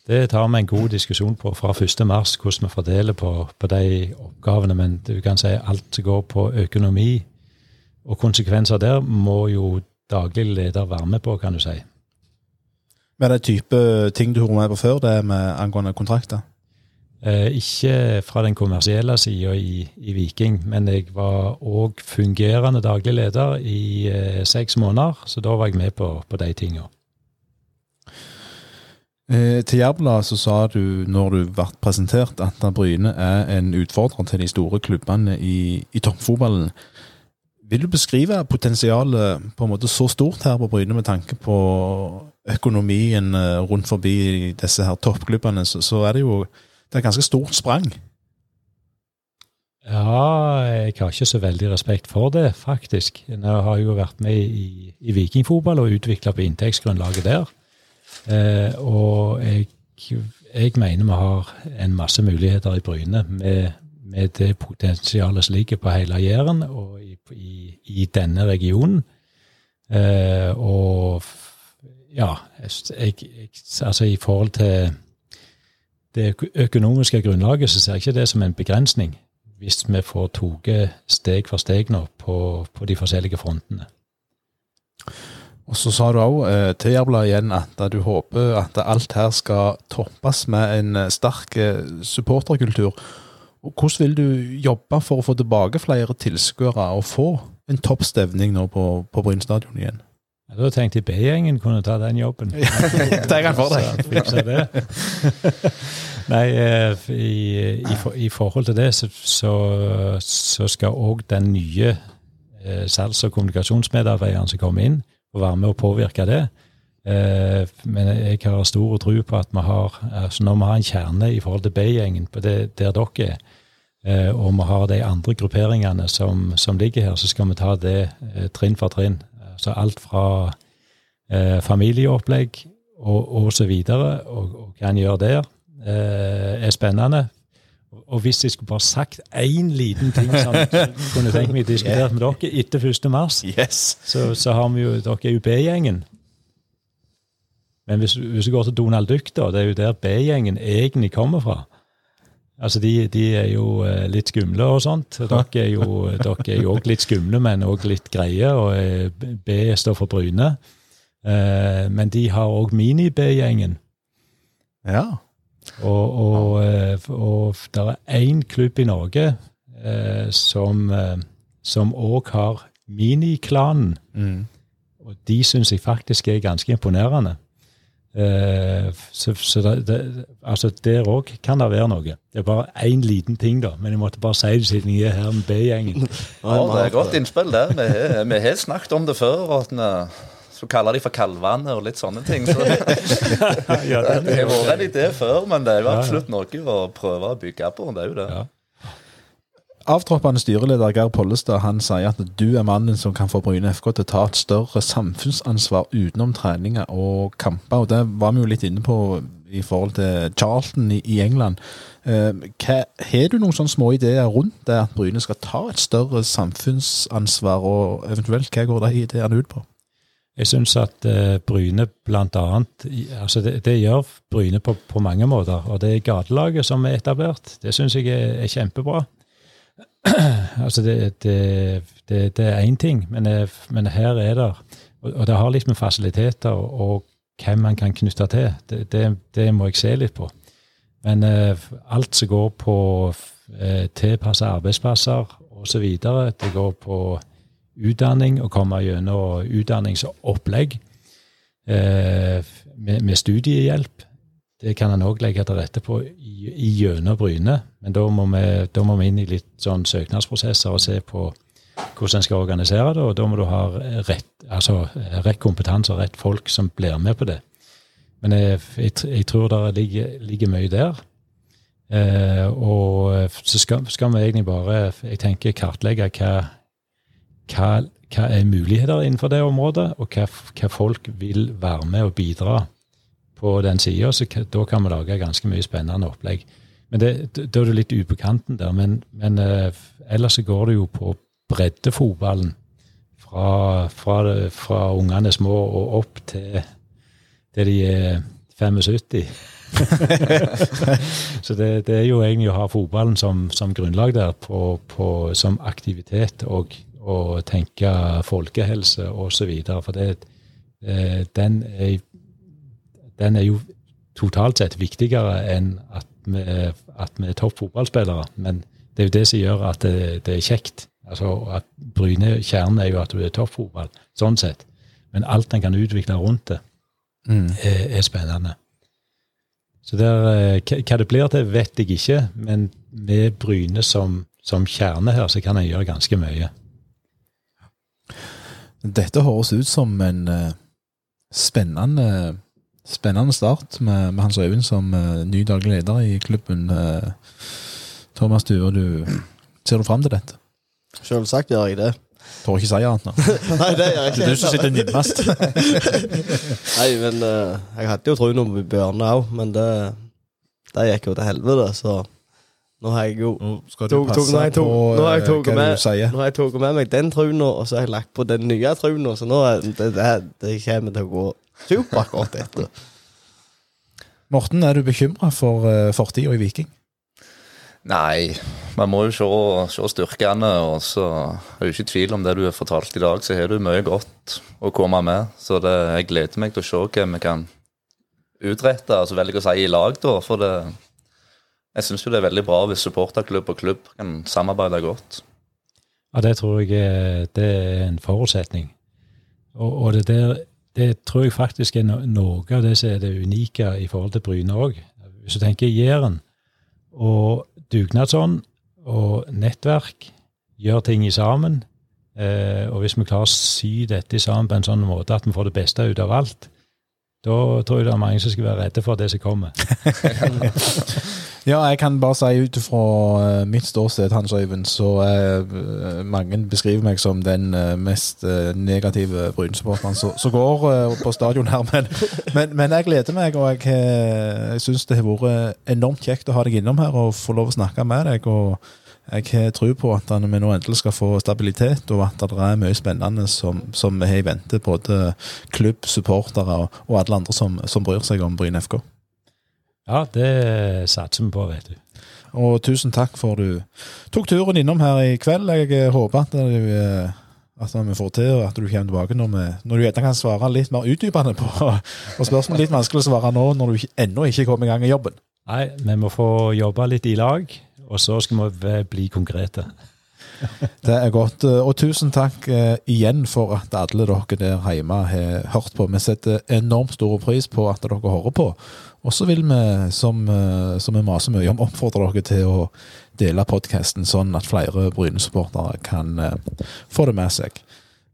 Det tar vi en god diskusjon på fra 1. mars, hvordan vi fordeler på, på de oppgavene. Men du kan si alt som går på økonomi og konsekvenser der, må jo daglig leder være med på, kan du si. Er det type ting du har med på før, det med angående kontrakter? Eh, ikke fra den kommersielle sida i, i Viking, men jeg var òg fungerende daglig leder i eh, seks måneder, så da var jeg med på, på de tinga. Eh, til Jærbladet så sa du, når du ble presentert, at Bryne er en utfordrer til de store klubbene i, i toppfotballen. Vil du beskrive potensialet på en måte så stort her på Bryne med tanke på økonomien eh, rundt forbi disse her toppklubbene, så, så er det jo det er et ganske stort sprang. Ja, jeg har ikke så veldig respekt for det, faktisk. Jeg har jo vært med i, i vikingfotball og utvikla på inntektsgrunnlaget der. Eh, og jeg, jeg mener vi har en masse muligheter i Bryne med, med det potensialet som ligger på hele Jæren og i, i, i denne regionen. Eh, og ja, jeg, jeg, altså i forhold til det økonomiske grunnlaget, så ser jeg ikke det som en begrensning. Hvis vi får tatt steg for steg nå på, på de forskjellige frontene. Og så sa du òg eh, til Jærbladet igjen at du håper at alt her skal toppes med en eh, sterk eh, supporterkultur. Hvordan vil du jobbe for å få tilbake flere tilskuere og få en topp stemning nå på, på Bryn stadion igjen? Ja, Da tenkte jeg B-gjengen kunne ta den jobben. Det er jeg for deg. Så det. Nei, eh, i, i, for- i forhold til det, så, så, skal òg den nye eh, salgs- og kommunikasjonsmedarbeideren som kommer inn, få være med å påvirke det. Eh, men jeg har stor tro på at vi har altså når vi har en kjerne i forhold til B-gjengen, på det, der dere er, eh, og vi har de andre grupperingene som, som ligger her, så skal vi ta det trinn for trinn. Så alt fra eh, familieopplegg og, og så videre, og, og hva en gjør der, eh, er spennende. Og hvis jeg skulle bare sagt én liten ting som jeg kunne tenkt meg diskutert med dere etter 1. mars, Yes. så, så har vi jo Dere er jo B-gjengen. Men hvis, hvis du går til Donald Duck, da, det er jo der B-gjengen egentlig kommer fra. Altså, de, de er jo eh, litt skumle og sånt. Dere er jo også litt skumle, men òg litt greie. Og B står for Bryne. Eh, men de har òg mini-B-gjengen. Ja. Og, og, eh, og det er én klubb i Norge som som òg har miniklanen. Mm. Og de syns jeg faktisk er ganske imponerende. Eh, så så det, det, altså der òg kan det være noe. Det er bare én liten ting, da, men jeg måtte bare si det siden jeg er her med B-gjengen. Ja, det er godt innspill der. Vi vi har snakket om det før. og at så kaller de for kalvene og litt sånne ting. Så Ja, det har vært en idé før, men det er jo absolutt noe å prøve å bygge på. Det er jo det. Ja. Avtroppende styreleder Geir Pollestad han sier at du er mannen som kan få Bryne FK til å ta et større samfunnsansvar utenom treninger og kamper. og Det var vi jo litt inne på i forhold til Charlton i, England. Eh, har du noen sånne små ideer rundt det at Bryne skal ta et større samfunnsansvar, og eventuelt hva går de ideene ut på? Jeg syns at eh, Bryne blant annet altså det, det gjør Bryne på, på mange måter. Og det gatelaget som er etablert, det syns jeg er, er kjempebra. altså det, det, det, det er én ting, men, eh, men her er det Og, det har litt med fasiliteter og, og hvem man kan knytte til. Det må jeg se litt på. Men eh, alt som går på eh, tilpassa arbeidsplasser osv., det går på utdanning og komme gjennom utdanningsopplegg eh, med, med studiehjelp. Det kan en òg legge til rette på i, gjennom Bryne, men da må, vi, da må vi inn i litt sånn søknadsprosesser og se på hvordan en skal organisere det, og da må du ha rett, altså, rett kompetanse og rett folk som blir med på det. Men jeg, jeg, jeg tror det ligger, ligger mye der. Eh, og så skal, skal vi egentlig bare jeg tenker, kartlegge hva, hva, hva er muligheter innenfor det området, og hva, hva folk vil være med og bidra på den sida. Så da kan vi lage ganske mye spennende opplegg. Men det, Da er du litt ute på kanten der. Men, men eh, ellers så går det jo på breddefotballen. Fra, fra, fra ungene små og opp til, til de er 75. Så det, det er jo egentlig å ha fotballen som, som grunnlag der, på, på, som aktivitet og, og tenke folkehelse osv. For det, eh, den, er, den er jo totalt sett viktigere enn at vi, at vi er topp fotballspillere. Men det er jo det som gjør at det, det er kjekt. Altså at Bryne, Kjernen er jo at du er toppfotball, sånn sett. Men alt en kan utvikle rundt det, er, er spennende. Så der, eh, hva det blir til, vet jeg ikke, men med Bryne som, som kjerne her, så kan en gjøre ganske mye. Dette høres ut som en uh, spennende, spennende start med, med Hans Øyvind som uh, ny daglig leder i klubben. Uh, Thomas Due, du, ser du fram til dette? Selvsagt gjør jeg det. Tør ikke si annet nå. Nei, det gjør jeg ikke. Det er du som sitter nærmest. Nei, men uh, jeg hadde jo troen på Bjørne òg, men det, det gikk jo til helvete, så nå har jeg jo Nå skal du passe tog på nå har jeg tatt hva med- du sier. Nå har jeg tatt med meg den truna, og så har jeg lagt på den nye truna, så nå er det, det, det kommer til å gå supert godt etter. Morten, er du bekymra for uh, fortida i Viking? Nei, man må jo se, se styrkene, og så er det jo ikke tvil om det du har fortalt i dag, så har du mye godt å komme med. Så det, jeg gleder meg til å se hva vi kan utrette, altså velge å si i lag, da. For det, jeg syns jo det er veldig bra hvis supporterklubb og klubb kan samarbeide godt. Ja, det tror jeg det er en forutsetning. Og, og det, der, det tror jeg faktisk er noe av det som er det unike i forhold til Bryne òg. Hvis du tenker Jæren og dugnadsånd og nettverk, gjør ting i sammen. Eh, og hvis vi klarer å sy dette sammen på en sånn måte at vi får det beste ut av alt, da tror jeg det er mange som skal være redde for det som kommer. Ja, jeg kan bare si ut fra eh, mitt ståsted, Hans Øyvind, så er mange beskriver meg som den uh, mest negative Bryne-supporteren som går på stadion her. Men, men, men, jeg gleder meg, og jeg, jeg syns det har vært enormt kjekt å ha deg innom her og få lov å snakke med deg. og jeg tror på at vi nå endelig skal få stabilitet, og at det er mye spennende som, som vi har i vente. Både klubb, supportere og, og alle andre som, som bryr seg om Bryne FK. Ja, det satser vi på, vet du. Og tusen takk for du tok turen innom her i kveld. Jeg eh, håper at, du, eh, at vi får til og at du kommer tilbake når, vi, når du gjerne kan svare litt mer utdypende på og spørsmål litt vanskelig å svare nå når du ennå ikke kom i gang i jobben. Nei, vi må få jobbe litt i lag, og så skal vi bli konkrete. Det er godt. Og tusen takk eh, igjen for at alle dere der hjemme har hørt på. Vi setter enormt stor pris på at dere hører på. Og så vil vi, som, eh, som vi maser mye om, oppfordre dere til å dele podkasten, sånn at flere Bryne-supportere kan uh, få det med seg.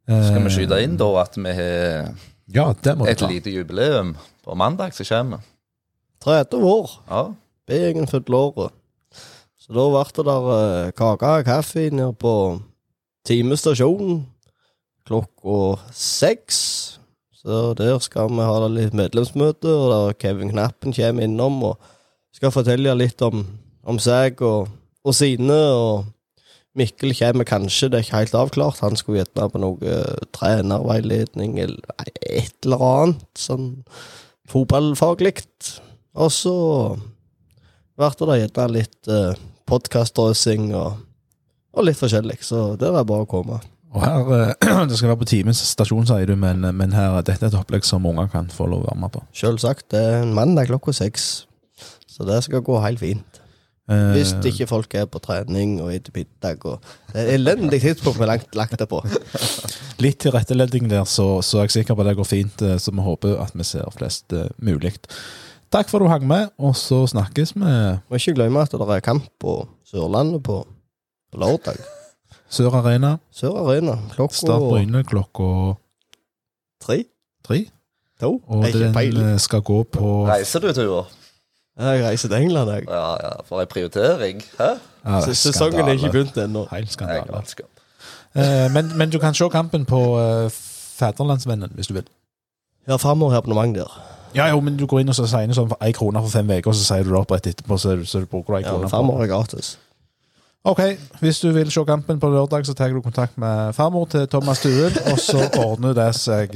Skal vi skyte inn da at vi har ja, et lite jubileum på mandag som kommer? 30 år. Ja. B-gjengen fyller året. Så da ble det der uh, kake og kaffe nede på timestasjonen klokka seks. Så der skal vi ha litt medlemsmøte, og der Kevin Knappen kommer innom og skal fortelle litt om, om seg og, og, sine. og Mikkel kommer kanskje, det er ikke helt avklart. Han skulle gjerne på noe uh, trenerveiledning eller et eller annet sånn fotballfaglig. Og så ble det gjerne litt uh, podkastdrøsing og, og litt forskjellig. Så det er bare å komme. Og her, eh, Det skal være på timens stasjon, sier du, men, men her, dette er et opplegg som unger kan få lov å være med på. Selvsagt. Det er en mandag klokka seks, så det skal gå helt fint. Eh, Hvis ikke folk er på trening og spiser middag. Det er elendig tidspunkt vi har lagt det på. Litt tilrettelegging der, så, så, er jeg sikker på at det går fint. Eh, så vi håper at vi ser flest uh, mulig. Takk for at du hang med, og så snakkes vi. Må ikke glemme at det er kamp på Sørlandet på, på lørdag. Sør Arena. Sør Arena. Klokka Start Bryne klokka tre. tre. To. Og den peiling. Eh, skal gå på Reiser du Tuva? Jeg reiser til England, jeg. Ja, ja, For ei prioritering. Hæ? Ja, Sesongen er ikke begynt ennå. Helt skandale. Eh, men, men, du kan se kampen på uh, Fædrelandsvennen, hvis du vil. Ja, farmor har abonnement der. Ja, jo, men du går inn og så sier sånn for én krone for fem uker, og så sier du det opp rett etterpå, så, så du bruker du én krone. Ja, farmor er gratis. Ok, Hvis du vil se kampen på lørdag, så tar du kontakt med farmor til Thomas Stuen, og så ordner det seg.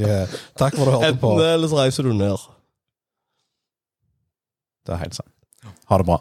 Takk for at du hørte på. Enten eller så reiser du ned. Det er helt sant. Ha det bra.